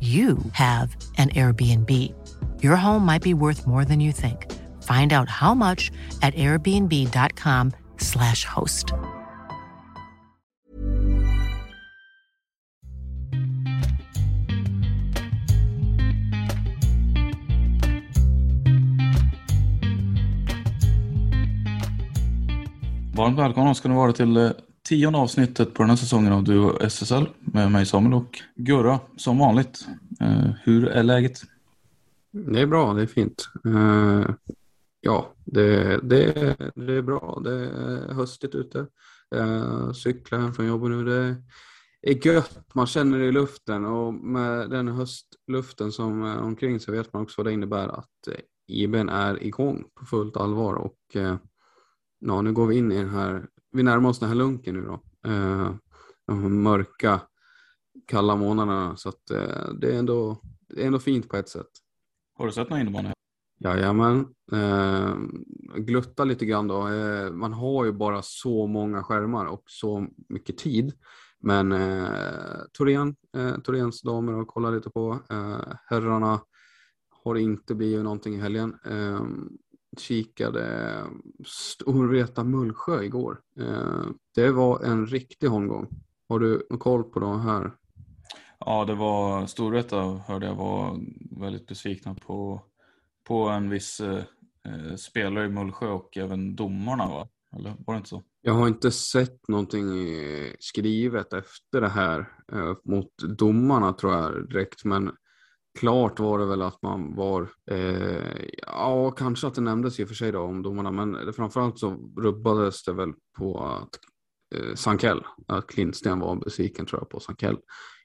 you have an Airbnb. Your home might be worth more than you think. Find out how much at airbnb.com/slash host. Varmt välkomna ska ni vara till eh, tionde avsnittet på den här säsongen av Duo SSL med mig Samuel och Gurra som vanligt. Eh, hur är läget? Det är bra, det är fint. Eh, ja, det, det, det är bra. Det är höstigt ute. Uh, cyklar hem från jobbet nu. Det är gött. Man känner det i luften och med den höstluften som är omkring så vet man också vad det innebär att IBn är igång på fullt allvar och eh, ja, nu går vi in i den här vi närmar oss den här lunken nu då. Eh, de mörka, kalla månaderna. Så att, eh, det, är ändå, det är ändå fint på ett sätt. Har du sett någon innebandy? Jajamän. Eh, glutta lite grann då. Eh, man har ju bara så många skärmar och så mycket tid. Men eh, Torén, eh, Toréns damer att kolla lite på. Eh, herrarna har inte blivit någonting i helgen. Kikade Storvreta Mullsjö igår. Eh, det var en riktig omgång. Har du koll på de här? Ja, det var Storvreta hörde jag var väldigt besvikna på, på en viss eh, spelare i Mullsjö och även domarna va? Eller var det inte så? Jag har inte sett någonting skrivet efter det här eh, mot domarna tror jag direkt, men klart var det väl att man var, eh, ja kanske att det nämndes i och för sig då om domarna, men framförallt så rubbades det väl på att eh, Sankell, att Klintsten var besviken tror jag på Sankell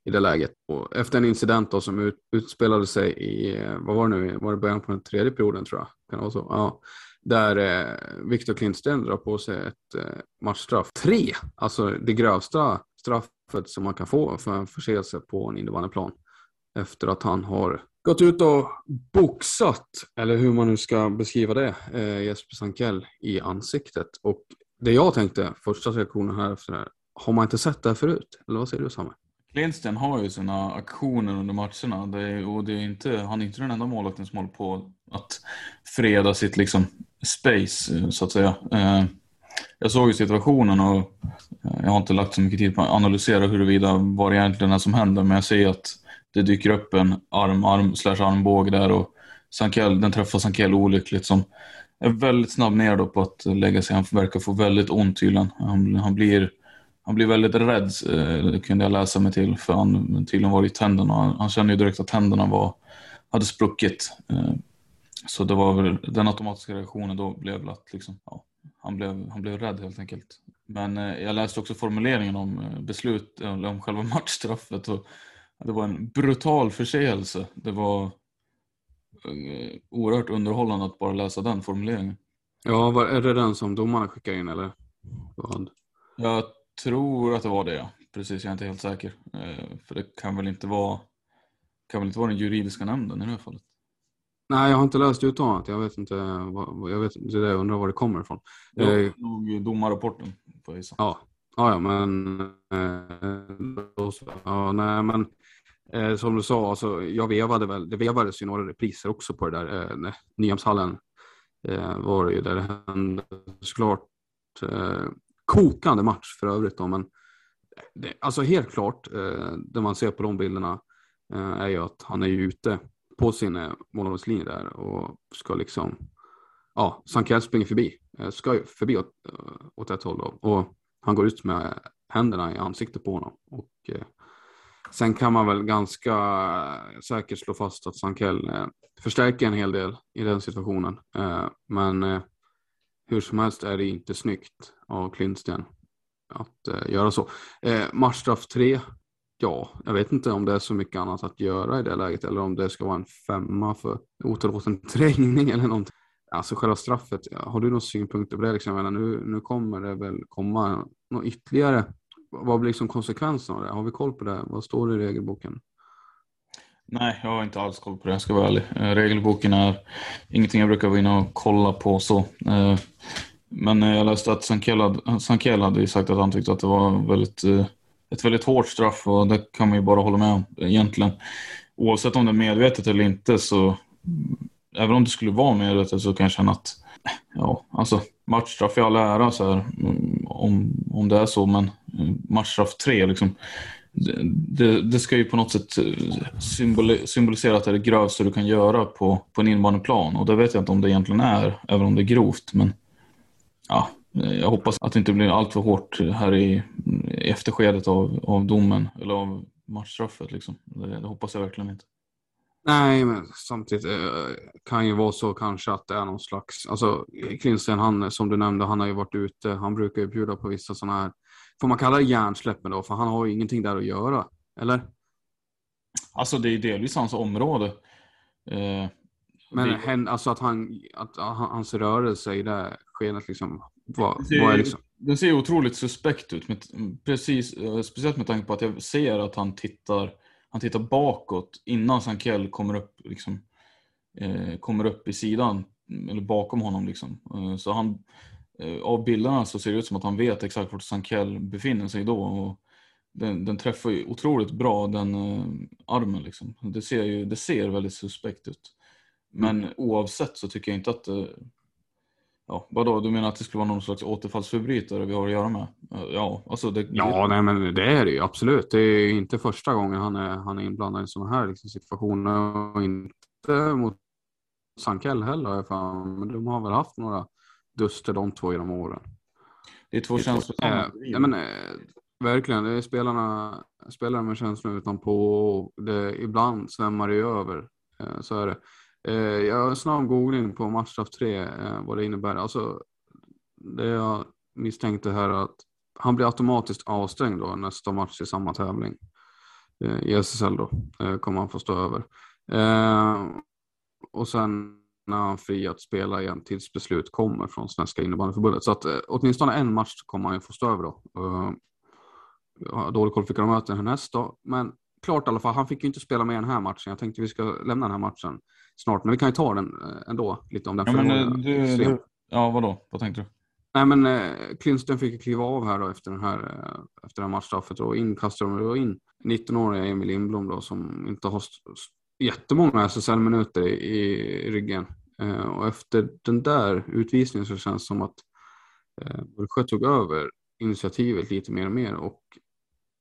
i det läget. Och efter en incident då som ut, utspelade sig i, vad var det nu, var det början på den tredje perioden tror jag, kan det vara så? Ja. Där eh, Viktor Klintsten drar på sig ett eh, matchstraff. Tre! Alltså det grövsta straffet som man kan få för en förseelse på en innebandyplan efter att han har gått ut och boxat, eller hur man nu ska beskriva det, eh, Jesper Sankell i ansiktet. Och det jag tänkte, första reaktionen här efter det här, har man inte sett det här förut? Eller vad säger du Samme? Klintsten har ju sina aktioner under matcherna det är, och det är inte, han är inte den enda målvakten som håller på att freda sitt liksom space så att säga. Eh, jag såg ju situationen och eh, jag har inte lagt så mycket tid på att analysera huruvida vad det egentligen är som händer men jag ser att det dyker upp en arm, arm slash armbåge där och Sankel, den träffar Sankell olyckligt som är väldigt snabb ner då på att lägga sig. Han verkar få väldigt ont tydligen. Han, han, blir, han blir väldigt rädd, eh, det kunde jag läsa mig till, för han tydligen var i tänderna. Han, han kände ju direkt att tänderna var, hade spruckit. Eh, så det var väl, den automatiska reaktionen då blev väl att liksom, ja, han, blev, han blev rädd helt enkelt. Men eh, jag läste också formuleringen om eh, beslut, om själva matchstraffet. Och det var en brutal förseelse. Det var eh, oerhört underhållande att bara läsa den formuleringen. Ja, är det den som domarna skickar in eller? Vad? Jag tror att det var det ja. Precis, jag är inte helt säker. Eh, för det kan väl inte vara kan väl inte vara den juridiska nämnden i det här fallet? Nej, jag har inte läst uttalandet. Jag vet inte, vad, jag vet inte det jag undrar var det kommer ifrån. Det var Eh, nog domarrapporten, gissa. Ja, ja, ja men, eh, ja, nej, men eh, som du sa, alltså, jag vevade väl, det vevades ju några repriser också på det där. Eh, Nyhamnshallen eh, var det ju där det hände såklart. Eh, kokande match för övrigt då, men det, alltså helt klart, eh, det man ser på de bilderna eh, är ju att han är ju ute på sin eh, målvaktslinje där och ska liksom, ja, Sankel springer förbi, eh, ska ju förbi åt, eh, åt ett håll då, och han går ut med händerna i ansiktet på honom. Och, eh, sen kan man väl ganska säkert slå fast att Sankell eh, förstärker en hel del i den situationen. Eh, men eh, hur som helst är det inte snyggt av Klintsten att göra så. Matchstraff 3, ja, jag vet inte om det är så mycket annat att göra i det läget eller om det ska vara en femma för otillåten trängning eller någonting. Alltså själva straffet, har du några synpunkter på det? Liksom? Nu, nu kommer det väl komma något ytterligare. Vad blir liksom konsekvenserna av det? Har vi koll på det? Vad står det i regelboken? Nej, jag har inte alls koll på det, jag ska vara ärlig. Eh, regelboken är ingenting jag brukar vara inne och kolla på så. Eh, men eh, jag läste att Sankell hade, sagt att han tyckte att det var väldigt, ett väldigt hårt straff och det kan man ju bara hålla med om egentligen. Oavsett om det är medvetet eller inte så mm, även om det skulle vara medvetet så kan jag känna att ja, alltså matchstraff i all ära så här, om, om det är så men matchstraff tre liksom det, det, ska ju på något sätt eh, symboli, symbolisera att det är det grövsta du kan göra på, på en innebandyplan och det vet jag inte om det egentligen är, även om det är grovt. Men ja, eh, jag hoppas att det inte blir allt för hårt här i, i efterskedet av, av domen eller av matchstraffet. Liksom. Det, det hoppas jag verkligen inte. Nej, men samtidigt eh, kan ju vara så kanske att det är någon slags, alltså Klinsten, han som du nämnde, han har ju varit ute, han brukar ju bjuda på vissa sådana här, får man kalla det hjärnsläppen då, för han har ju ingenting där att göra, eller? Alltså det är delvis hans område. Eh, Men det- hen, alltså att, han, att han- hans rörelse i det skenet liksom, vad, Det ser, vad är liksom? Den ser otroligt suspekt ut. Med, precis, eh, speciellt med tanke på att jag ser att han tittar, han tittar bakåt innan Sankell kommer upp, liksom, eh, kommer upp i sidan, eller bakom honom. Liksom. Eh, så han, eh, av bilderna så ser det ut som att han vet exakt vart Sankell befinner sig då. Och den, den träffar ju otroligt bra den eh, armen. Liksom. Det, ser ju, det ser väldigt suspekt ut. Men oavsett så tycker jag inte att det, Ja, vadå? Du menar att det skulle vara någon slags återfallsförbrytare vi har att göra med? Ja, alltså det... Ja, nej men det är det ju absolut. Det är inte första gången han är, han är inblandad i sådana här liksom, situationer och inte mot Sankell heller. har jag för mig. Men de har väl haft några duster de två genom åren. Det är två Eh, känslosamma ja, men, eh, verkligen, det är spelarna, spelare med känslor utanpå. Det, ibland svämmar det över. Eh, så är det. Eh, jag har en snabb googling på matchstraff 3, eh, vad det innebär. Alltså, det jag misstänkte här är att han blir automatiskt avstängd då nästa match i samma tävling. Eh, I SSL då, eh, kommer han få stå över. Eh, och sen när han fri att spela igen tills beslut kommer från Svenska innebandyförbundet. Så att eh, åtminstone en match kommer han ju få stå över då. Eh, jag har dålig koll på vilka de möter härnäst då. Men klart i alla fall, han fick ju inte spela med i den här matchen. Jag tänkte vi ska lämna den här matchen snart, men vi kan ju ta den eh, ändå, lite om den. Ja, men, eh, du, du, ja, vadå? Vad tänkte du? Nej men eh, Klinsten fick ju kliva av här då efter, den här, eh, efter det här matchstraffet och in kastade de in 19-åriga Emil Lindblom då som inte har jättemånga SSL-minuter i, i ryggen. Eh, och efter den där utvisningen så känns det som att eh, Bullsjö tog över initiativet lite mer och mer och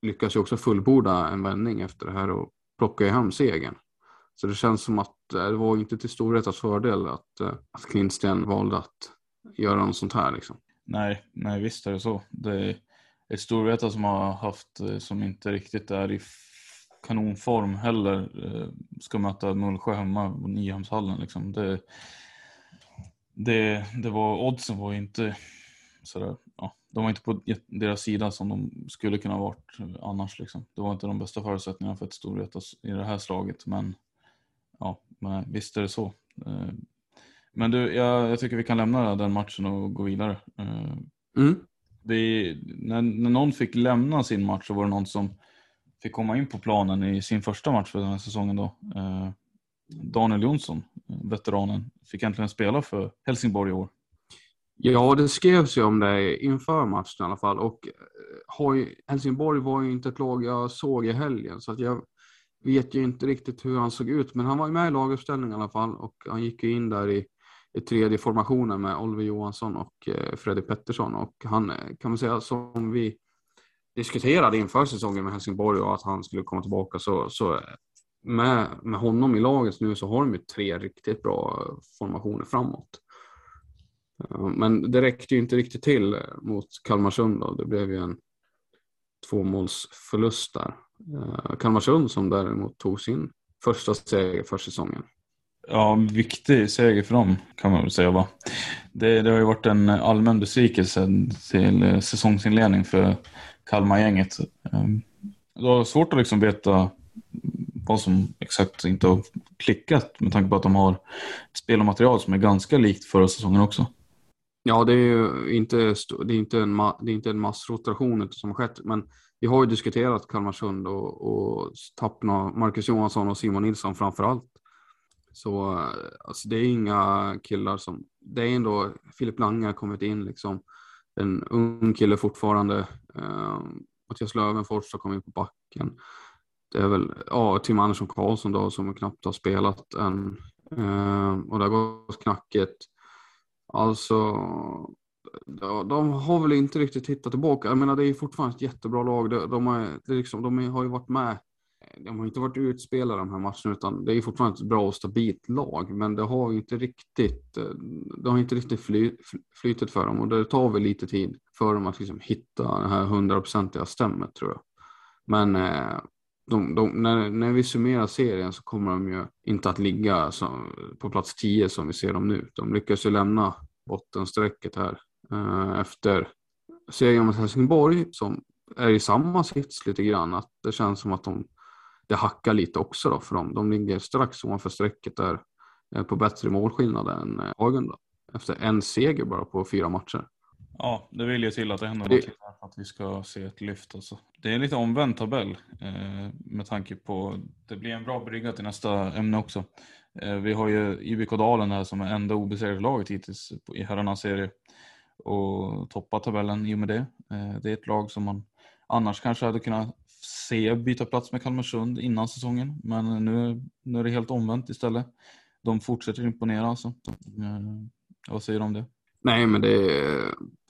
lyckas ju också fullborda en vändning efter det här och plocka hem segern. Så det känns som att eh, det var inte till Storvretas fördel att, eh, att Klintsten valde att göra något sånt här liksom. Nej, nej, visst är det så. Det är ett Storvreta som har haft, eh, som inte riktigt är i kanonform heller, ska möta Mullsjö hemma på Nyhamnshallen. Liksom. Det, det, det var, oddsen var inte sådär, de var inte på deras sida som de skulle kunna ha varit annars. Liksom. Det var inte de bästa förutsättningarna för ett Storvreta i det här slaget, men ja, men visst är det så. Eh, Men du, jag, jag tycker vi kan lämna den matchen och gå vidare. Eh, Mm. det, när, när någon fick lämna sin match så var det någon som fick komma in på planen i sin första match för den här säsongen då. Daniel Jonsson, veteranen, fick äntligen spela för Helsingborg i år. Ja, det skrevs ju om det inför matchen i alla fall. Och eh, Helsingborg var ju inte ett lag jag såg i helgen så att jag vet ju inte riktigt hur han såg ut, men han var ju med i laguppställningen i alla fall och han gick ju in där i, i tredje formationen med Oliver Johansson och eh, Fredrik Pettersson. Och han eh, kan man säga som vi diskuterade inför säsongen med Helsingborg och att han skulle komma tillbaka så, så eh, med, med honom i laget nu så har de ju tre riktigt bra formationer framåt. Men det räckte ju inte riktigt till mot Kalmarsund då. Det blev ju en tvåmålsförlust där. Eh, Kalmarsund som däremot tog sin första seger för säsongen. Ja, viktig seger för dem kan man väl säga. Va? Det, det har ju varit en allmän besvikelse till säsongsinledning för Kalmargänget. Ehm, det var svårt att liksom veta vad som exakt inte har klickat med tanke på att de har ett spelmaterial som är ganska likt förra säsongen också. Ja, det är ju inte, det är inte, en, det är inte en massrotation som har skett, men vi har ju diskuterat Kalmarsund och, och tappna Marcus Johansson och Simon Nilsson framför allt. Så eh, alltså, det är inga killar som, det är ändå Filip Lange har kommit in liksom, en ung kille fortfarande. Eh, Mattias Lövenfors har kommit in på backen. Det är väl ja, Tim Andersson Karlsson då som knappt har spelat än. Eh, och det har gått knackigt. Alltså, de har väl inte riktigt hittat tillbaka. Jag menar, det är fortfarande ett jättebra lag. De, de, har, liksom, de har ju varit med. De har inte varit utspelade de här matcherna, utan det är fortfarande ett bra och stabilt lag. Men det har inte riktigt, det har inte riktigt fly, flytet för dem och det tar väl lite tid för dem att liksom hitta det här hundraprocentiga stämmet tror jag. Men eh, de, de, när, när vi summerar serien så kommer de ju inte att ligga som, på plats 10 som vi ser dem nu. De lyckas ju lämna bottensträcket här Eh, efter segern mot Helsingborg som är i samma sits lite grann. Att det känns som att de, det hackar lite också då för dem. De ligger strax ovanför strecket där eh, på bättre målskillnad än eh, Agunda. Efter en seger bara på fyra matcher. Ja, det vill ju till att det händer något för att vi ska se ett lyft. Alltså. Det är en lite omvänd tabell eh, med tanke på det blir en bra brygga till nästa ämne också. Eh, vi har ju IBK Dalen här som är enda obesegrade laget hittills i herrarnas serie och toppa tabellen i och med det. Eh, det är ett lag som man annars kanske hade kunnat se byta plats med Kalmarsund innan säsongen. Men nu, nu är det helt omvänt istället. De fortsätter imponera alltså. Eh, vad säger du om det? Nej, men det,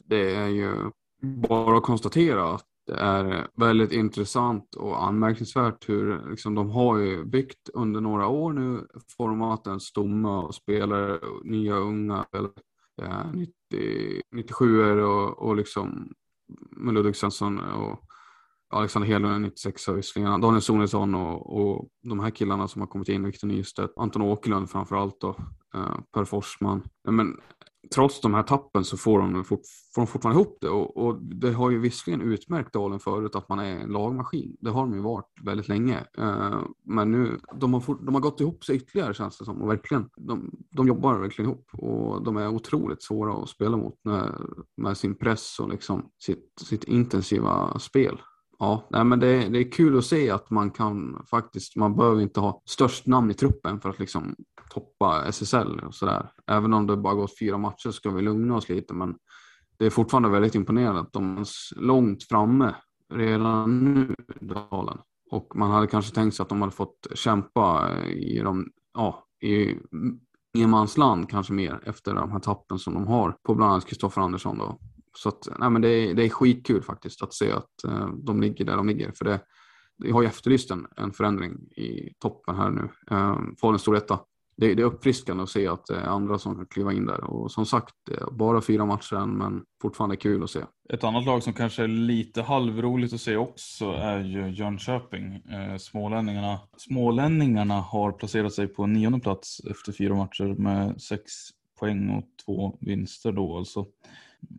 det är ju bara att konstatera att det är väldigt intressant och anmärkningsvärt hur liksom, de har ju byggt under några år nu format en stomme och spelare, nya unga eh, 90, 97 och, och liksom med Ludvig Svensson och Alexander Hedlund 96 visserligen, Daniel Sonesson och, och de här killarna som har kommit in, Victor Nystedt, Anton Åkerlund framför allt då, eh, Per Forsman. Men trots de här tappen så får de, fort, får de fortfarande ihop det och, och, det har ju visserligen utmärkt Dalen förut att man är en lagmaskin. Det har de ju varit väldigt länge. Uh, men nu, de har, fort, de har gått ihop sig ytterligare känns det som och verkligen, de, de jobbar verkligen ihop och de är otroligt svåra att spela mot med, med sin press och liksom sitt, sitt intensiva spel. Ja, nej, men det, det, är kul att se att man kan faktiskt, man behöver inte ha störst namn i truppen för att liksom toppa SSL och sådär. Även om det bara gått fyra matcher ska vi lugna oss lite, men det är fortfarande väldigt imponerande att de är långt framme redan nu, Dalen. Och man hade kanske tänkt sig att de hade fått kämpa i de, ja, i ingenmansland kanske mer efter de här tappen som de har på bland annat Kristoffer Andersson då. Så att, nej, men det, är, det är skitkul faktiskt att se att eh, de ligger där de ligger. För det, vi har ju efterlyst en, en förändring i toppen här nu. Eh, Falun stor etta det, det är uppfriskande att se att det är andra som kan kliva in där. Och som sagt, eh, bara fyra matcher än, men fortfarande kul att se. Ett annat lag som kanske är lite halvroligt att se också är ju Jönköping. Eh, smålänningarna, smålänningarna har placerat sig på nionde plats efter fyra matcher med sex poäng och två vinster då. Alltså,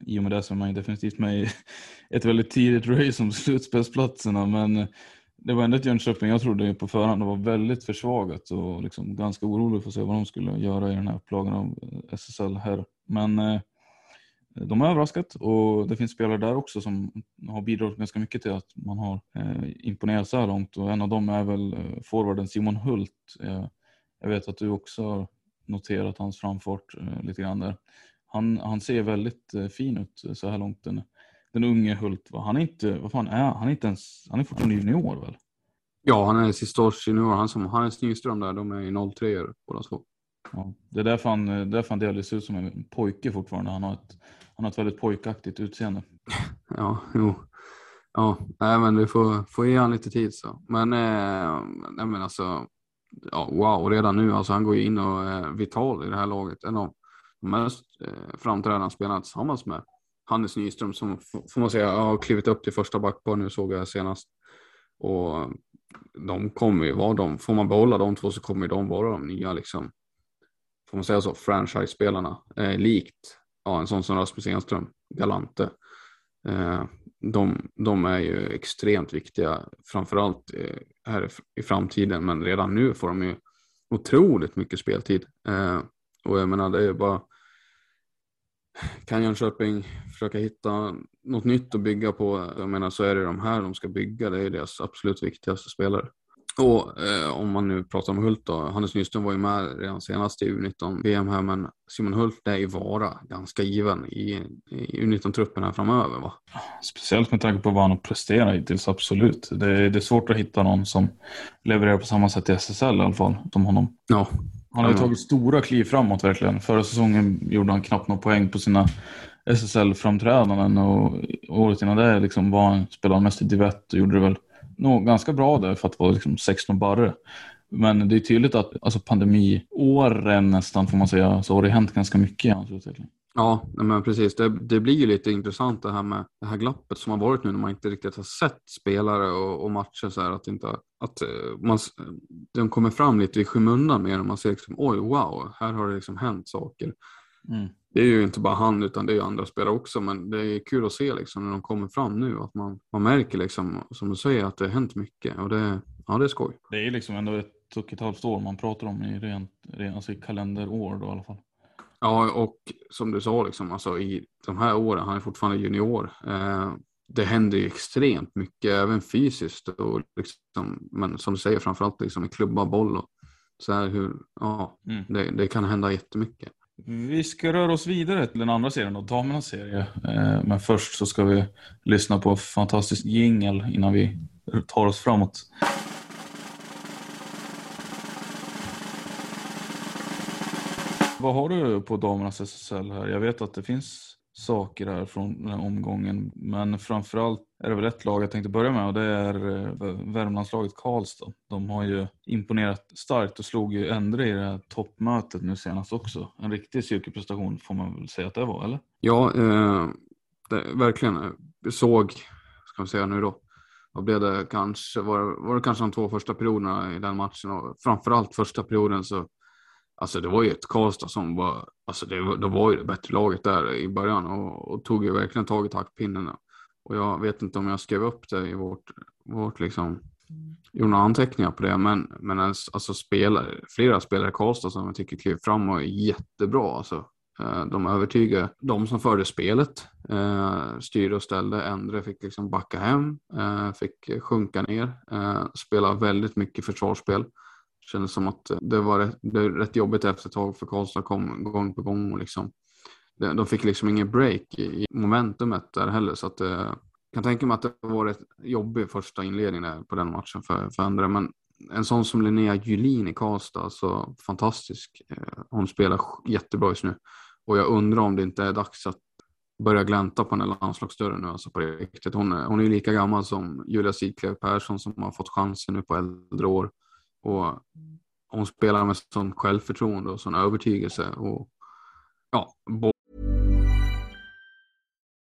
i och med det så är man ju definitivt med i ett väldigt tidigt race om slutspelsplatserna. Men det var ändå ett Jönköping jag trodde på förhand det var väldigt försvagat och liksom ganska orolig för att se vad de skulle göra i den här upplagan av eh, SSL här. Men eh, de har överraskat och det finns spelare där också som har bidragit ganska mycket till att man har eh, imponerat så här långt och en av dem är väl eh, forwarden Simon Hult. Eh, jag vet att du också har noterat hans framfart eh, lite grann där. Han, han ser väldigt eh, fin ut så här långt, den, den unge Hult. Va? Han är inte, vad fan är han? är inte ens, han är fortfarande junior väl? Ja, han är sista års junior. Han som Hannes Nyström där, de är i 03 båda två. Ja, det är därför han, därför han delvis ut som en pojke fortfarande. Han har ett, han har ett väldigt pojkaktigt utseende. Ja, jo. Ja, nej, men du får, får ge han lite tid så. Men, eh, nej, men alltså, ja, wow, redan nu, alltså han går ju in och är vital i det här laget. En av mest eh, framträdande spelarna tillsammans med Hannes Nyström som får man säga har klivit upp till första backpar nu såg jag senast. Och de kommer ju vara de, får man behålla de två så kommer de vara de nya liksom, får man säga så, franchise-spelarna. Eh, likt ja, en sån som Rasmus Enström, Galante. Eh, de, de, är ju extremt viktiga, framförallt eh, här i framtiden, men redan nu får de ju otroligt mycket speltid. Eh, och jag menar, det är bara kan Jönköping försöka hitta något nytt att bygga på, jag menar så är det de här de ska bygga, det är deras absolut viktigaste spelare. Och eh, om man nu pratar om Hult då, Hannes Nyström var ju med redan senast i U19 VM här, men Simon Hult är ju vara ganska given i, i U19-truppen här framöver va? Speciellt med tanke på vad han har presterat hittills, absolut. Det är, det är svårt att hitta någon som levererar på samma sätt i SSL i alla fall, som honom. Ja. Han har ju tagit stora kliv framåt verkligen. Förra säsongen gjorde han knappt några poäng på sina SSL-framträdanden och året innan det liksom var han, spelade han mest i Divett och gjorde det väl nog ganska bra där för att vara liksom 16 barre. Men det är tydligt att alltså pandemiåren nästan får man säga så har det hänt ganska mycket i hans utveckling. Ja, men precis. Det, det, blir ju lite intressant det här med det här glappet som har varit nu när man inte riktigt har sett spelare och, och matcher så här att inte att eh, man, de kommer fram lite i skymundan mer och man ser liksom oj wow, här har det liksom hänt saker. Mm det är ju inte bara han utan det är andra spelare också men det är kul att se liksom när de kommer fram nu att man, man märker liksom som du säger att det har hänt mycket och det, ja, det är skoj. Det är liksom ändå ett och ett halvt år man pratar om i rent, alltså i kalenderår då i alla fall. Ja och som du sa liksom alltså i de här åren, han är fortfarande junior. Eh, det händer ju extremt mycket även fysiskt och liksom, men som du säger framförallt liksom i klubba boll och så här hur, ja, mm. det, det kan hända jättemycket. Vi ska röra oss vidare till den andra serien, damernas serie. Eh, men först så ska vi lyssna på fantastisk jingel innan vi tar oss framåt. Vad har du på damernas SSL här? Jag vet att det finns saker här från den här omgången. Men framförallt är det väl ett lag jag tänkte börja med och det är eh, Värmlandslaget Karlstad. De har ju imponerat starkt och slog ju Endre i det här toppmötet nu senast också. En riktig cirkelprestation får man väl säga att det var, eller? Ja, eh, det, verkligen. Vi såg, ska man säga nu då, vad blev det kanske, var, var det kanske de två första perioderna i den matchen och framförallt första perioden så Alltså det var ju ett Karlstad som var, alltså det, det var ju det bättre laget där i början och, och tog ju verkligen tag i taktpinnen. Och jag vet inte om jag skrev upp det i vårt, vårt liksom, gjorde några anteckningar på det, men, men alltså spelare, flera spelare i Karlstad som jag tycker klev fram och är jättebra. Alltså, eh, de övertygade de som förde spelet, eh, styrde och ställde. Endre fick liksom backa hem, eh, fick sjunka ner, spela väldigt mycket försvarsspel. Kändes som att det var rätt, det rätt jobbigt efter ett tag för Karlstad kom gång på gång och liksom de fick liksom ingen break i momentumet där heller så att eh, jag kan tänka mig att det var ett jobbig första inledning på den matchen för, för andra men en sån som Linnea Julin i Karlstad, så alltså fantastisk. Eh, hon spelar jättebra just nu och jag undrar om det inte är dags att börja glänta på den här landslagsdörren nu alltså på riktigt. Hon, hon är lika gammal som Julia Sidklev Persson som har fått chansen nu på äldre år och hon spelar med sån självförtroende och sån övertygelse. Och, ja,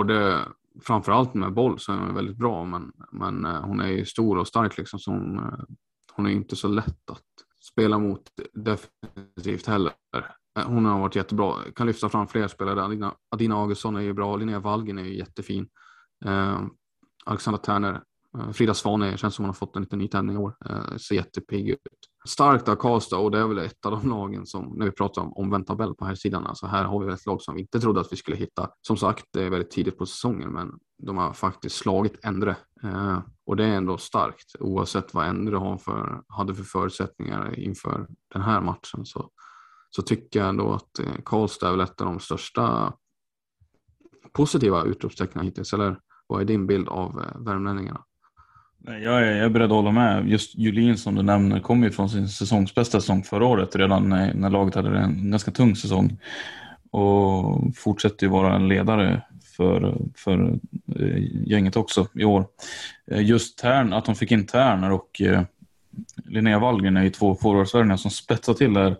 Både framförallt med boll så är hon väldigt bra, men, men eh, hon är ju stor och stark liksom, så hon, eh, hon är inte så lätt att spela mot defensivt heller. Eh, hon har varit jättebra. Kan lyfta fram fler spelare. Adina, Adina Augustsson är ju bra. Linnea Wallgren är ju jättefin. Eh, Alexandra Terner, Eh, Frida Svane känns som hon har fått en liten nytändning i år. Eh, ser jättepigg ut. Starkt av Karlstad och det är väl ett av de lagen som, när vi pratar om omvänd tabell på här sidan, alltså här har vi ett lag som vi inte trodde att vi skulle hitta. Som sagt, det är väldigt tidigt på säsongen, men de har faktiskt slagit Endre. Eh, och det är ändå starkt, oavsett vad Endre har för, hade för förutsättningar inför den här matchen. Så, så tycker jag ändå att eh, Karlstad är väl ett av de största positiva utropstecknen hittills. Eller vad är din bild av eh, värmlänningarna? Nej, Jag är, jag är beredd att hålla med. Just Julin som du nämner kom ju från sin säsongsbästa säsong förra året redan när, när laget hade en ganska tung säsong. Och fortsätter ju vara en ledare för, för eh, gänget också i år. Eh, just Tern, att de fick in Terner och eh, Linnea Wallgren är ju två forwardsvärvningar som spetsar till det här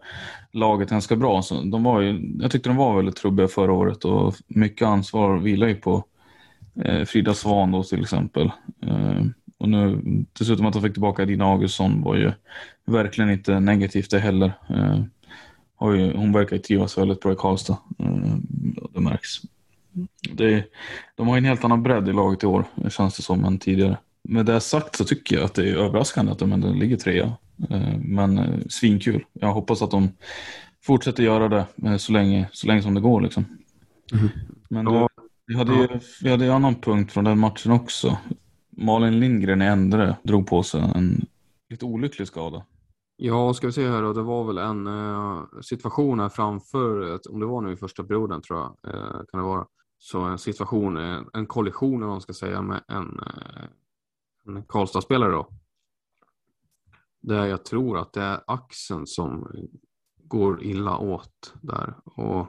laget ganska bra. Så de var ju, jag tyckte de var väldigt trubbiga förra året och mycket ansvar vilar ju på Frida Svan då till exempel. Och nu dessutom att de fick tillbaka Dina Augustsson var ju verkligen inte negativt det heller. Eh, ju, hon verkar ju trivas väldigt bra i Karlstad. Eh, det märks. Det, de har en helt annan bredd i laget i år, känns det som, än tidigare. Med det sagt så tycker jag att det är överraskande att de ändå ligger trea. Eh, Men eh, svinkul. Jag hoppas att de fortsätter göra det eh, så länge, så länge som det går. Liksom. Men du, Ja. vi hade ju vi hade ju en annan punkt från den matchen också. Malin Lindgren i Endre drog på sig en lite olycklig skada. Ja, ska vi se här då. Det var väl en eh, situation här framför, om det var nu i första perioden tror jag, eh, kan det vara. Så en situation, en, en kollision eller vad man ska säga med en, eh, en Karlstad-spelare då. Där jag tror att det är axeln som går illa åt där. Och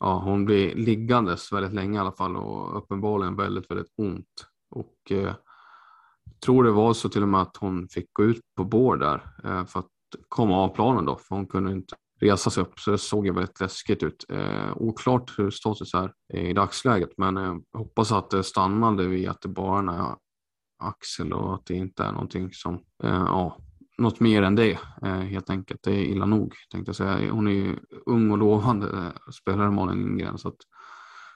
ja, hon blir liggandes väldigt länge i alla fall och uppenbarligen väldigt, väldigt ont. Och eh, tror det var så till och med att hon fick gå ut på bår där eh, för att komma av planen då, för hon kunde inte resa sig upp, så det såg ju väldigt läskigt ut. Eh, oklart hur status är i dagsläget, men eh, hoppas att det stannade vid att det bara är en axel och att det inte är någonting som, eh, ja, något mer än det eh, helt enkelt. Det är illa nog tänkte jag säga. Hon är ju ung och lovande eh, spelare Malin Lindgren, så att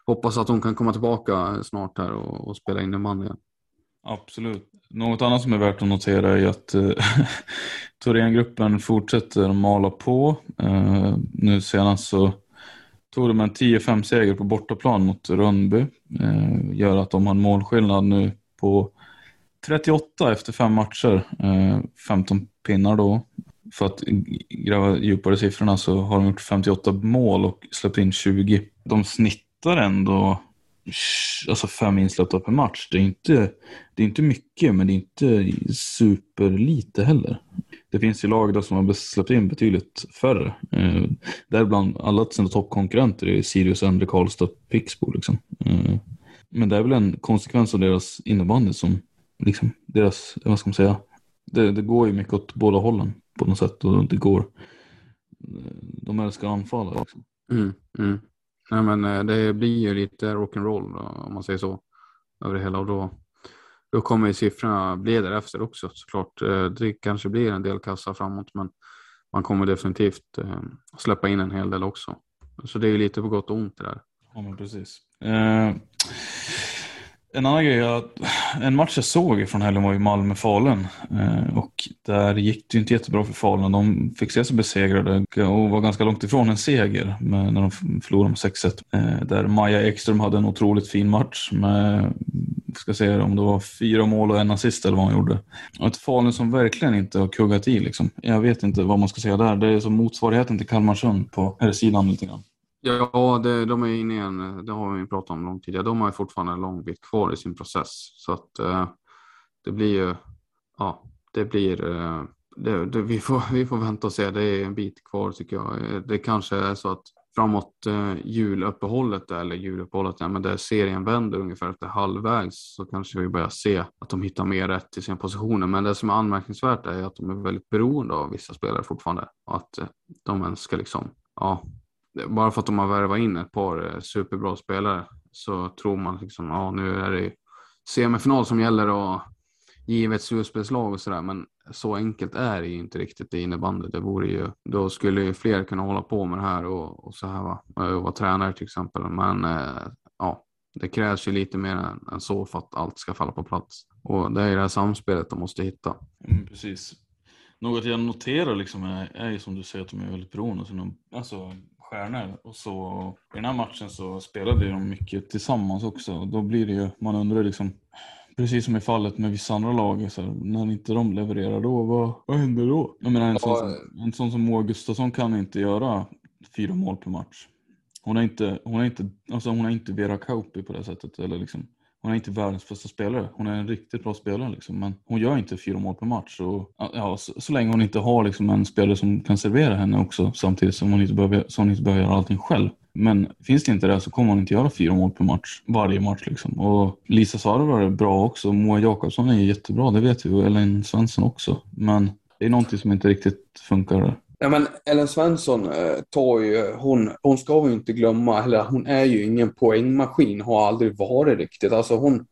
hoppas att hon kan komma tillbaka snart här och, och spela in en man igen. Absolut. Något annat som är värt att notera är att eh, Thorengruppen fortsätter mala på. Eh, nu senast så tog de en 10-5 seger på bortaplan mot Rönnby. Eh, gör att de har en målskillnad nu på 38 efter fem matcher. Eh, 15 pinnar då. För att gräva djupare i siffrorna så har de gjort 58 mål och släppt in 20. De snittar ändå alltså fem insläppta per match. Det är, inte, det är inte mycket, men det är inte superlite heller. Det finns ju lag där som har släppt in betydligt färre. Eh, däribland alla sina toppkonkurrenter är Sirius, Endre, Karlstad, Pixbo. Liksom. Eh, men det är väl en konsekvens av deras innebandy som, liksom, deras, vad ska man säga, det, det går ju mycket åt båda hållen på något sätt och det går, eh, de älskar att anfalla. Liksom. Mm, mm. Nej, men eh, det blir ju lite rock'n'roll om man säger så över det hela och då, då kommer ju siffrorna bli därefter också såklart. Eh, det kanske blir en del kassa framåt men man kommer definitivt eh, släppa in en hel del också. Så det är ju lite på gott och ont det där. Ja, men precis. Eh, en annan grej, är att en match jag såg från helgen var ju Malmö-Falun. Eh, och där gick det ju inte jättebra för Falun. De fick se sig besegrade och var ganska långt ifrån en seger när de förlorade med 6-1. Eh, där Maja Ekström hade en otroligt fin match med ska se om det var fyra mål och en assist eller vad han gjorde. Och ett Falun som verkligen inte har kuggat i liksom. Jag vet inte vad man ska säga där. Det är som motsvarigheten till Kalmarsund på här sidan lite grann. Ja, det, de är inne i en, det har vi pratat om långt tidigare. De har ju fortfarande en lång bit kvar i sin process. Så att eh, det blir ju, ja, det blir, eh, det, det, vi, får, vi får vänta och se. Det är en bit kvar tycker jag. Eh, det kanske är så att framåt eh, juluppehållet eller juluppehållet, ja, men där serien vänder ungefär efter halvvägs så kanske vi börjar se att de hittar mer rätt i sina positioner. Men det som är anmärkningsvärt är att de är väldigt beroende av vissa spelare fortfarande. och Att eh, de ens ska liksom, ja, bara för att de har värvat in ett par eh, superbra spelare så tror man liksom, ja nu är det semifinal som gäller och givet slutspelslag och sådär. Men så enkelt är det ju inte riktigt i innebandy. Det vore ju, då skulle ju fler kunna hålla på med det här och, och så här va. Och vara tränare till exempel. Men eh, ja, det krävs ju lite mer än, än, så för att allt ska falla på plats. Och det är ju det här samspelet de måste hitta. Mm, precis. Något jag noterar liksom är, är ju som du säger att de är väldigt beroende av sina alltså, alltså stjärnor. Och så, I den här matchen så spelade de mycket tillsammans också. Då blir det ju, man undrar liksom Precis som i fallet med vissa andra lag, så här, när inte de levererar då, vad, vad händer då? Jag menar en, sån som, en sån som Moa Gustafsson kan inte göra fyra mål per match. Hon är inte, hon är inte, alltså hon är inte Vera Kauppi på det sättet. Eller liksom, hon är inte världens bästa spelare. Hon är en riktigt bra spelare liksom, men hon gör inte fyra mål per match. Och, ja, så, så, länge hon inte har liksom, en spelare som kan servera henne också samtidigt som hon inte behöver, så hon inte behöver göra allting själv. Men finns det inte det så kommer hon inte göra fyra mål per match, varje match. Liksom. Och Lisa Sarvar är bra också. Moa Jakobsson är jättebra, det vet vi. Och Ellen Svensson också. Men det är någonting som inte riktigt funkar Ja, men Ellen Svensson eh, tar ju, hon, hon ska vi inte glömma, eller hon är ju ingen poängmaskin, har aldrig varit riktigt. Alltså hon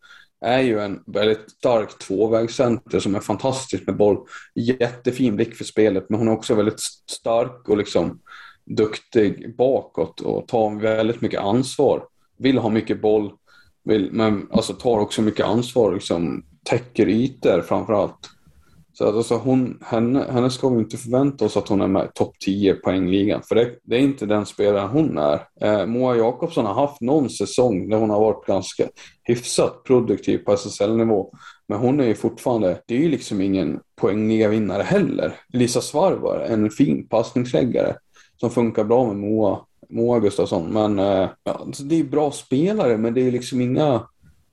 är ju en väldigt stark tvåvägscenter som är fantastisk med boll. Jättefin blick för spelet, men hon är också väldigt stark och liksom duktig bakåt och tar väldigt mycket ansvar. Vill ha mycket boll, vill, men alltså tar också mycket ansvar, liksom täcker ytor framför allt. Så att alltså hon, henne, henne ska vi inte förvänta oss att hon är med i topp 10 poängligan. För det, det, är inte den spelaren hon är. Eh, Moa Jakobsson har haft någon säsong där hon har varit ganska hyfsat produktiv på SSL-nivå. Men hon är ju fortfarande, det är ju liksom ingen poängliga-vinnare heller. Lisa Svarvar, en fin passningsläggare som funkar bra med Moa, Moa Gustafsson. Men eh, ja, alltså det är bra spelare, men det är liksom inga...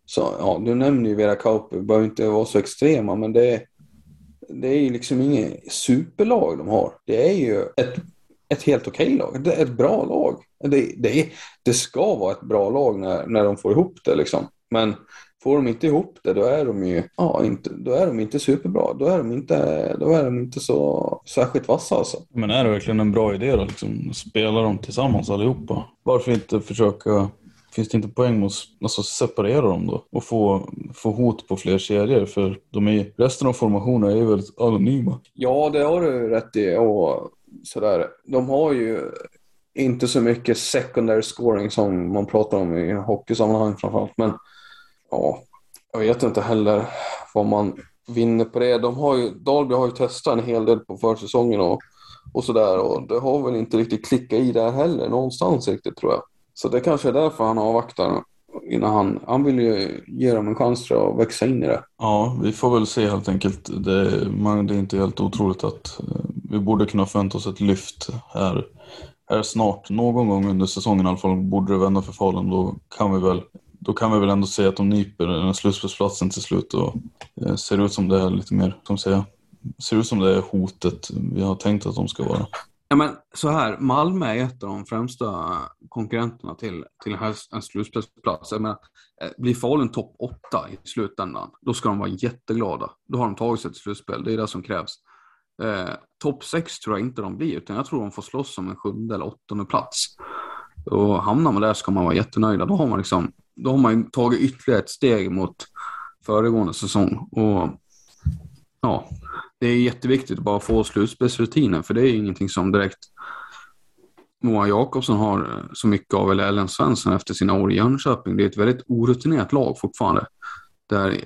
Så, ja, du nämner ju Vera Kauppi, behöver inte vara så extrema, men det är, det är ju liksom inget superlag de har. Det är ju ett, ett helt okej lag. Det är ett bra lag. Det, det, det ska vara ett bra lag när, när de får ihop det liksom. Men Får de inte ihop det, då är de ju ja, inte, då är de inte superbra. Då är de inte, då är de inte så särskilt vassa alltså. Men är det verkligen en bra idé då? Liksom, spela dem tillsammans allihopa? Varför inte försöka Finns det inte poäng med att alltså, separera dem då och få, få hot på fler serier? För de är, resten av formationerna är ju väldigt anonyma. Ja, det har du rätt i. Och sådär. De har ju inte så mycket secondary scoring som man pratar om i hockeysammanhang framförallt. Men ja, jag vet inte heller vad man vinner på det. De har ju, Dalby har ju testat en hel del på försäsongen och, och sådär och det har väl inte riktigt klickat i där heller någonstans riktigt tror jag. Så det kanske är därför han avvaktar innan han, han vill ju ge dem en chans att växa in i det. Ja, vi får väl se helt enkelt. Det, man, det är inte helt otroligt att eh, vi borde kunna förvänta oss ett lyft här, här snart. Någon gång under säsongen i alla fall borde det vända för Falun. Då kan vi väl då kan vi väl ändå säga att de nyper den här slutspelsplatsen till slut och eh, ser ut som det är lite mer, som säga... ser ut som det är hotet vi har tänkt att de ska vara. Ja, men så här, Malmö är ett av de främsta konkurrenterna till, till en slutspelsplats. Jag menar, eh, blir Falun topp 8 i slutändan, då ska de vara jätteglada. Då har de tagit sig till slutspel, det är det som krävs. Eh, topp 6 tror jag inte de blir, utan jag tror de får slåss om en sjunde eller åttonde plats. Och hamnar man där ska man vara jättenöjda. Då har man liksom då har man tagit ytterligare ett steg mot föregående säsong. Och ja, det är jätteviktigt att bara få slutspelsrutinen, för det är ingenting som direkt Moa Jakobsson har eh, så mycket av, eller Ellen Svensson efter sina år i Jönköping. Det är ett väldigt orutinerat lag fortfarande. Där,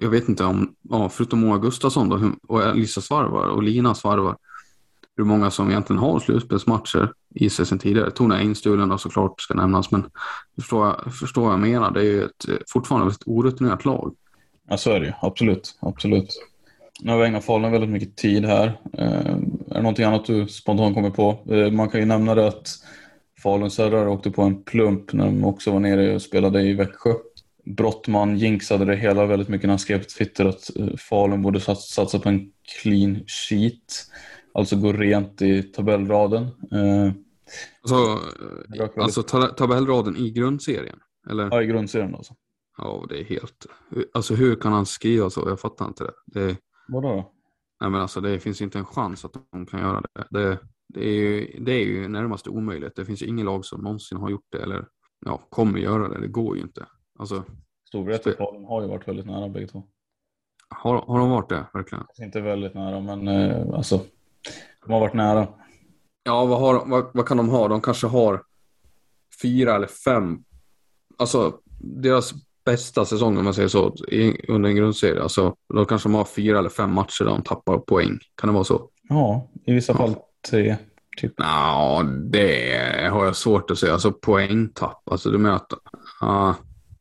jag vet inte om, ja, förutom Moa Gustafsson då, och Lisa Svarvar och Lina Svarvar, hur många som egentligen har slutspelsmatcher i sig sedan tidigare. Tone Einstulen då såklart ska nämnas, men förstår jag, förstår vad jag menar. Det är ju ett, eh, fortfarande ett orutinerat lag. Ja, så är det ju. Absolut. Absolut. Nu har vi ägnat Falun väldigt mycket tid här. Eh, är det någonting annat du spontant kommer på? Eh, man kan ju nämna det att Falun Södra åkte på en plump när de också var nere och spelade i Växjö. Brottman jinxade det hela väldigt mycket när han skrev på Twitter att eh, Falun borde satsa på en clean sheet. Alltså gå rent i tabellraden. Alltså, alltså tabellraden i grundserien? Eller? Ja, i grundserien alltså. Ja, det är helt... Alltså hur kan han skriva så? Jag fattar inte det. det... Vadå då? Nej men alltså det finns inte en chans att de kan göra det. Det, det, är, ju, det är ju närmast omöjligt. Det finns ju ingen lag som någonsin har gjort det eller ja, kommer göra det. Det går ju inte. Alltså, Storvreta och har ju varit väldigt nära bägge två. Har, har de varit det verkligen? Inte väldigt nära men eh, alltså de har varit nära. Ja, vad, har, vad, vad kan de ha? De kanske har fyra eller fem. Alltså deras bästa säsong om man säger så under en grundserie. Alltså, då kanske de har fyra eller fem matcher där de tappar poäng. Kan det vara så? Ja, i vissa ja. fall tre. Typ. Ja, det har jag svårt att säga. Alltså poängtapp. Alltså du menar att... Uh...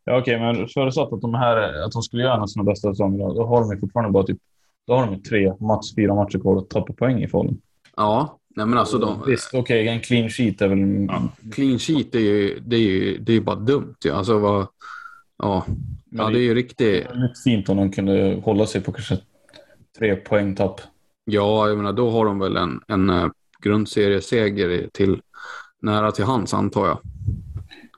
Ja, okej, okay, men förutsatt att de här att de skulle göra sina bästa säsonger, då har de fortfarande bara typ då har de tre, max fyra matcher kvar att tappa poäng i Falun. Ja, nej men alltså de... Visst, okej, okay, en clean sheet är väl... Ja. Clean sheet är ju, det är ju, det är bara dumt ju. Alltså vad... Ja, ja det är ju riktigt... Det är fint om de kunde hålla sig på kanske tre poäng tapp. Ja, jag menar då har de väl en, en eh, grundserieseger till nära till hands antar jag.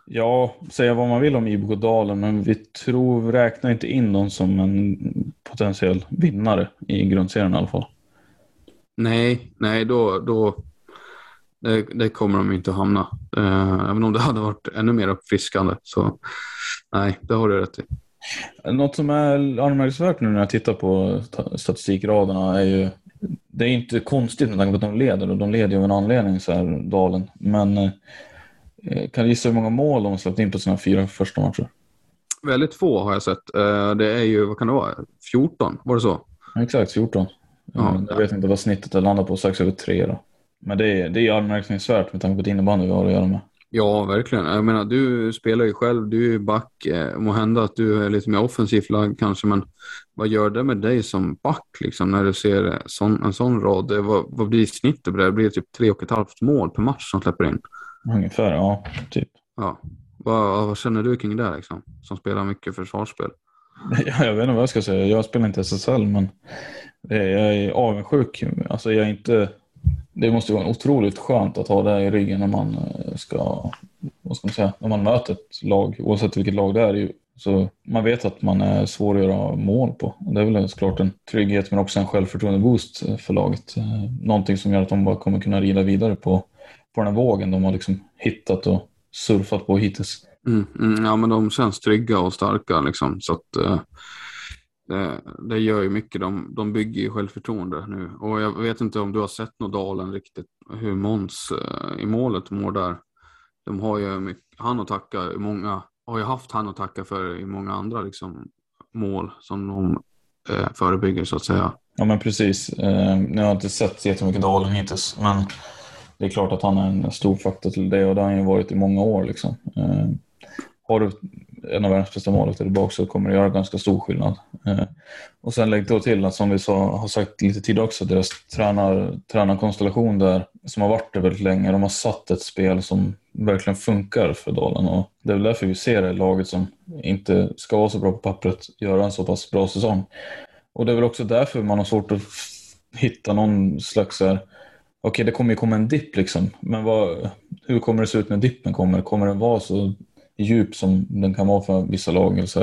Ja, säga vad man vill om IBK Dalen, men vi tror, räknar inte in dem som en potentiell vinnare i grundserien i alla fall. Nej, nej, då, då det, det kommer de inte att hamna. Eh, även om det hade varit ännu mer uppfriskande. Så nej, det har du rätt i. Något som är anmärkningsvärt nu när jag tittar på statistikraderna är ju det är inte konstigt med tanke på att de leder och de leder ju av en anledning så här, Dalen. Men eh, kan du gissa hur många mål de har släppt in på sina fyra första matcher? Väldigt få har jag sett. Eh, det är ju, vad kan det vara, 14? Var det så? Exakt, 14. Ja. Jag vet inte vad snittet landar på, strax över tre då. Men det är, det är anmärkningsvärt med tanke på att innebandy vi har att göra med. Ja, verkligen. Jag menar, du spelar ju själv, du är back. Eh, må hända att du är lite mer offensivt lagd kanske, men vad gör det med dig som back liksom, när du ser sån, en sån rad? Vad, vad blir snittet på det? Det blir typ tre och ett halvt mål per match som släpper in. Ungefär, ja. Typ. Ja. Vad, vad känner du kring det liksom, som spelar mycket försvarsspel? Ja, jag vet inte vad jag ska säga. Jag spelar inte SSL, men jag är avundsjuk. Alltså, jag är inte det måste vara otroligt skönt att ha det i ryggen när man eh, ska, vad ska man säga, när man möter ett lag, oavsett vilket lag det är. Så man vet att man är svår att göra mål på. Det är väl såklart en trygghet men också en självförtroende-boost för laget. Eh, någonting som gör att de bara kommer kunna rida vidare på, på den här vågen de har liksom hittat och surfat på hittills. Mm, mm, ja, men de känns trygga och starka liksom. Så att, eh, det, det, gör ju mycket. De, de bygger ju självförtroende nu. Och jag vet inte om du har sett Nordalen riktigt, hur Måns eh, i målet mår där. De har ju mycket, han att tacka i många, har ju haft han att tacka för i många andra liksom, mål som de eh, förebygger så att säga. Ja men precis. Eh, nu har jag inte sett jättemycket Dalen hittills, men det är klart att han är en stor faktor till det och det har han ju varit i många år. Liksom. Eh, har du en av världens bästa målvakter tillbaka så kommer det göra ganska stor skillnad. Eh, och sen lägg då till att som vi sa, har sagt lite tidigare också, deras tränar, tränarkonstellation där som har varit där väldigt länge, de har satt ett spel som verkligen funkar för Dalen och det är väl därför vi ser det laget som inte ska vara så bra på pappret göra en så pass bra säsong. Och det är väl också därför man har svårt att hitta någon slags här, okej okay, det kommer ju komma en dipp liksom, men vad, hur kommer det se ut när dippen kommer? Kommer den vara så djup som den kan vara för vissa lag. Så,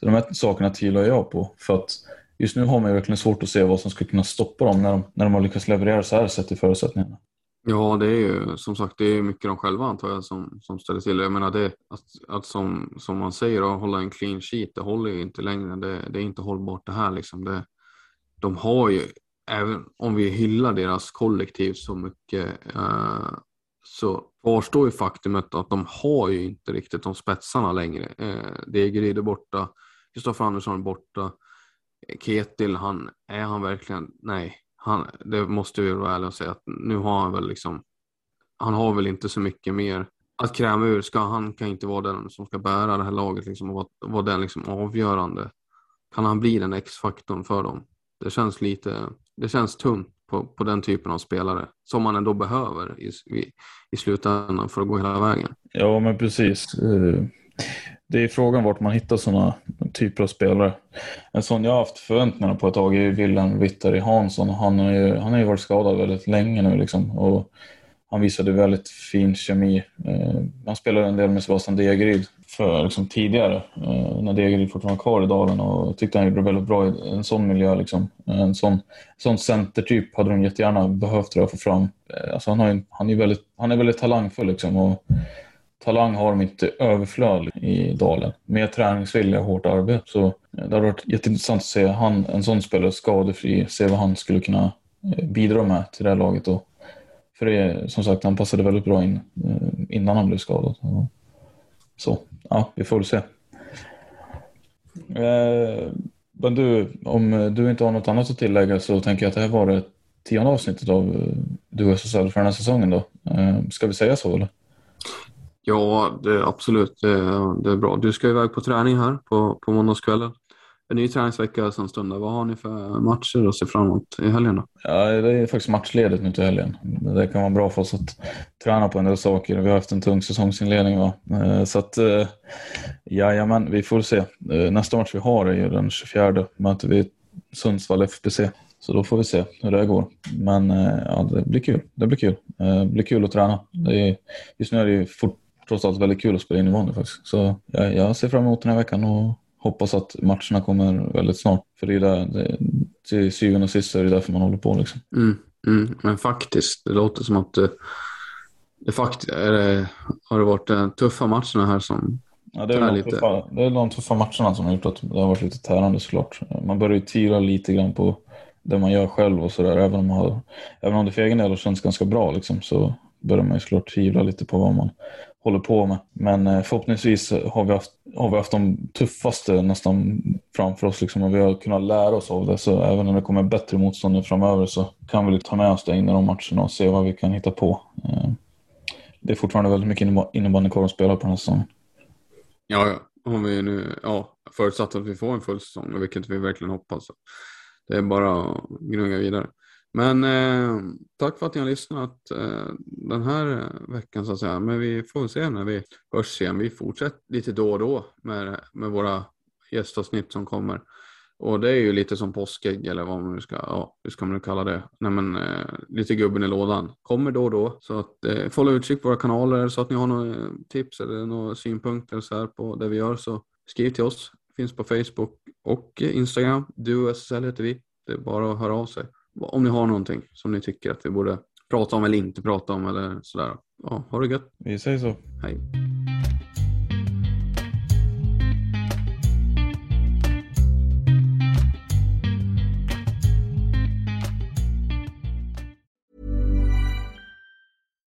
så de här sakerna tvivlar jag på. För att just nu har man ju verkligen svårt att se vad som skulle kunna stoppa dem när de, när de har lyckats leverera så här sett i förutsättningarna. Ja, det är ju som sagt det är mycket de själva antar jag som, som ställer till Jag menar det att, att som, som man säger att hålla en clean sheet, det håller ju inte längre. Det, det är inte hållbart det här liksom. Det, de har ju, även om vi hyllar deras kollektiv så mycket eh, så kvarstår ju faktumet att de har ju inte riktigt de spetsarna längre. Eh, Degeryd är borta, Kristoffer Andersson är borta, Ketil, han, är han verkligen, nej, han, det måste vi vara ärliga och säga att nu har han väl liksom, han har väl inte så mycket mer att kräma ur. Ska, han kan inte vara den som ska bära det här laget liksom, och vara, vara den liksom avgörande. Kan han bli den X-faktorn för dem? Det känns lite, det känns tunt på, på den typen av spelare som man ändå behöver i, i, i slutändan för att gå hela vägen. Ja, men precis. Eh, det är frågan vart man hittar sådana typer av spelare. En sån jag har haft förväntningar på ett tag är Wilhelm Wittari Hansson. Han har, ju, han har ju varit skadad väldigt länge nu liksom. Och han visade väldigt fin kemi. Eh, han spelade en del med Sebastian Degeryd för liksom, tidigare, eh, när Degeryd fortfarande var kvar i dalen och tyckte han gjorde väldigt bra i en sån miljö. Liksom. Eh, en sån, sån centertyp hade de jättegärna behövt tror jag, få fram. Eh, alltså, han, har, han, är väldigt, han är väldigt talangfull liksom, och talang har de inte överflöd i dalen. Med träningsvilja och hårt arbete. Så eh, det hade varit jätteintressant att se han, en sån spelare skadefri, se vad han skulle kunna eh, bidra med till det här laget. Och för det, som sagt, han passade väldigt bra in eh, innan han blev skadad. Så, ja, vi får väl se. Eh, men du, om du inte har något annat att tillägga så tänker jag att det här var det tionde avsnittet av eh, Du SSL för den här säsongen då. Ska vi säga så eller? Ja, det, absolut. Det, det, är bra. Du ska iväg på träning här på, på måndagskvällen. En ny träningsvecka som stundar. Vad har ni för matcher att se fram emot i helgen? Då? Ja, det är faktiskt matchledigt nu till helgen. Det kan vara bra för oss att träna på en del saker. Vi har haft en tung säsongsinledning. Va? Eh, så att, eh, jajamän, vi får se. Eh, nästa match vi har är ju den 24. Möter vi Sundsvall FBC. Så då får vi se hur det går. Men ja, det blir kul. Det blir kul. Det blir kul att träna. Det är, just nu är det ju fort, trots allt väldigt kul att spela in i vanlig faktiskt. Så jag, jag ser fram emot den här veckan och hoppas att matcherna kommer väldigt snart. För det är där, det, till syvende och sist är det därför man håller på. Liksom. Mm, mm, men faktiskt, det låter som att det, det faktiskt har det varit de tuffa matcherna här som Ja, det, är de lite. Tuffa, det är de tuffa matcherna som har gjort att det har varit lite tärande såklart. Man börjar ju tvivla lite grann på det man gör själv och sådär. Även, om även om det för egen del har känts ganska bra liksom, så börjar man ju såklart tvivla lite på vad man håller på med. Men eh, förhoppningsvis har vi haft, har vi haft de tuffaste nästan framför oss liksom, och vi har kunnat lära oss av det. Så även när det kommer bättre motstånd framöver så kan vi ta med oss det in i de matcherna och se vad vi kan hitta på. Eh, det är fortfarande väldigt mycket innebandy kvar att spela på den här säsongen. Ja, ja. Om vi nu, ja, förutsatt att vi får en full säsong, vilket vi verkligen hoppas. Det är bara att gnugga vidare. Men eh, tack för att ni har lyssnat eh, den här eh, veckan så att säga. Men vi får se när vi hörs igen. Vi fortsätter lite då och då med, med våra gästavsnitt som kommer. Och det är ju lite som påskägg eller vad man nu ska, ja, hur ska man nu kalla det? Nej men eh, lite gubben i lådan. Kommer då och då. Så att eh, hålla utkik på våra kanaler så att ni har några eh, tips eller några synpunkter så här på det vi gör så skriv till oss. Finns på Facebook och Instagram. Du och SSL heter vi. Det är bara att höra av sig om ni har någonting som ni tycker att vi borde prata om eller inte prata om eller sådär. Ja, ha det gött. Vi säger så. Hej.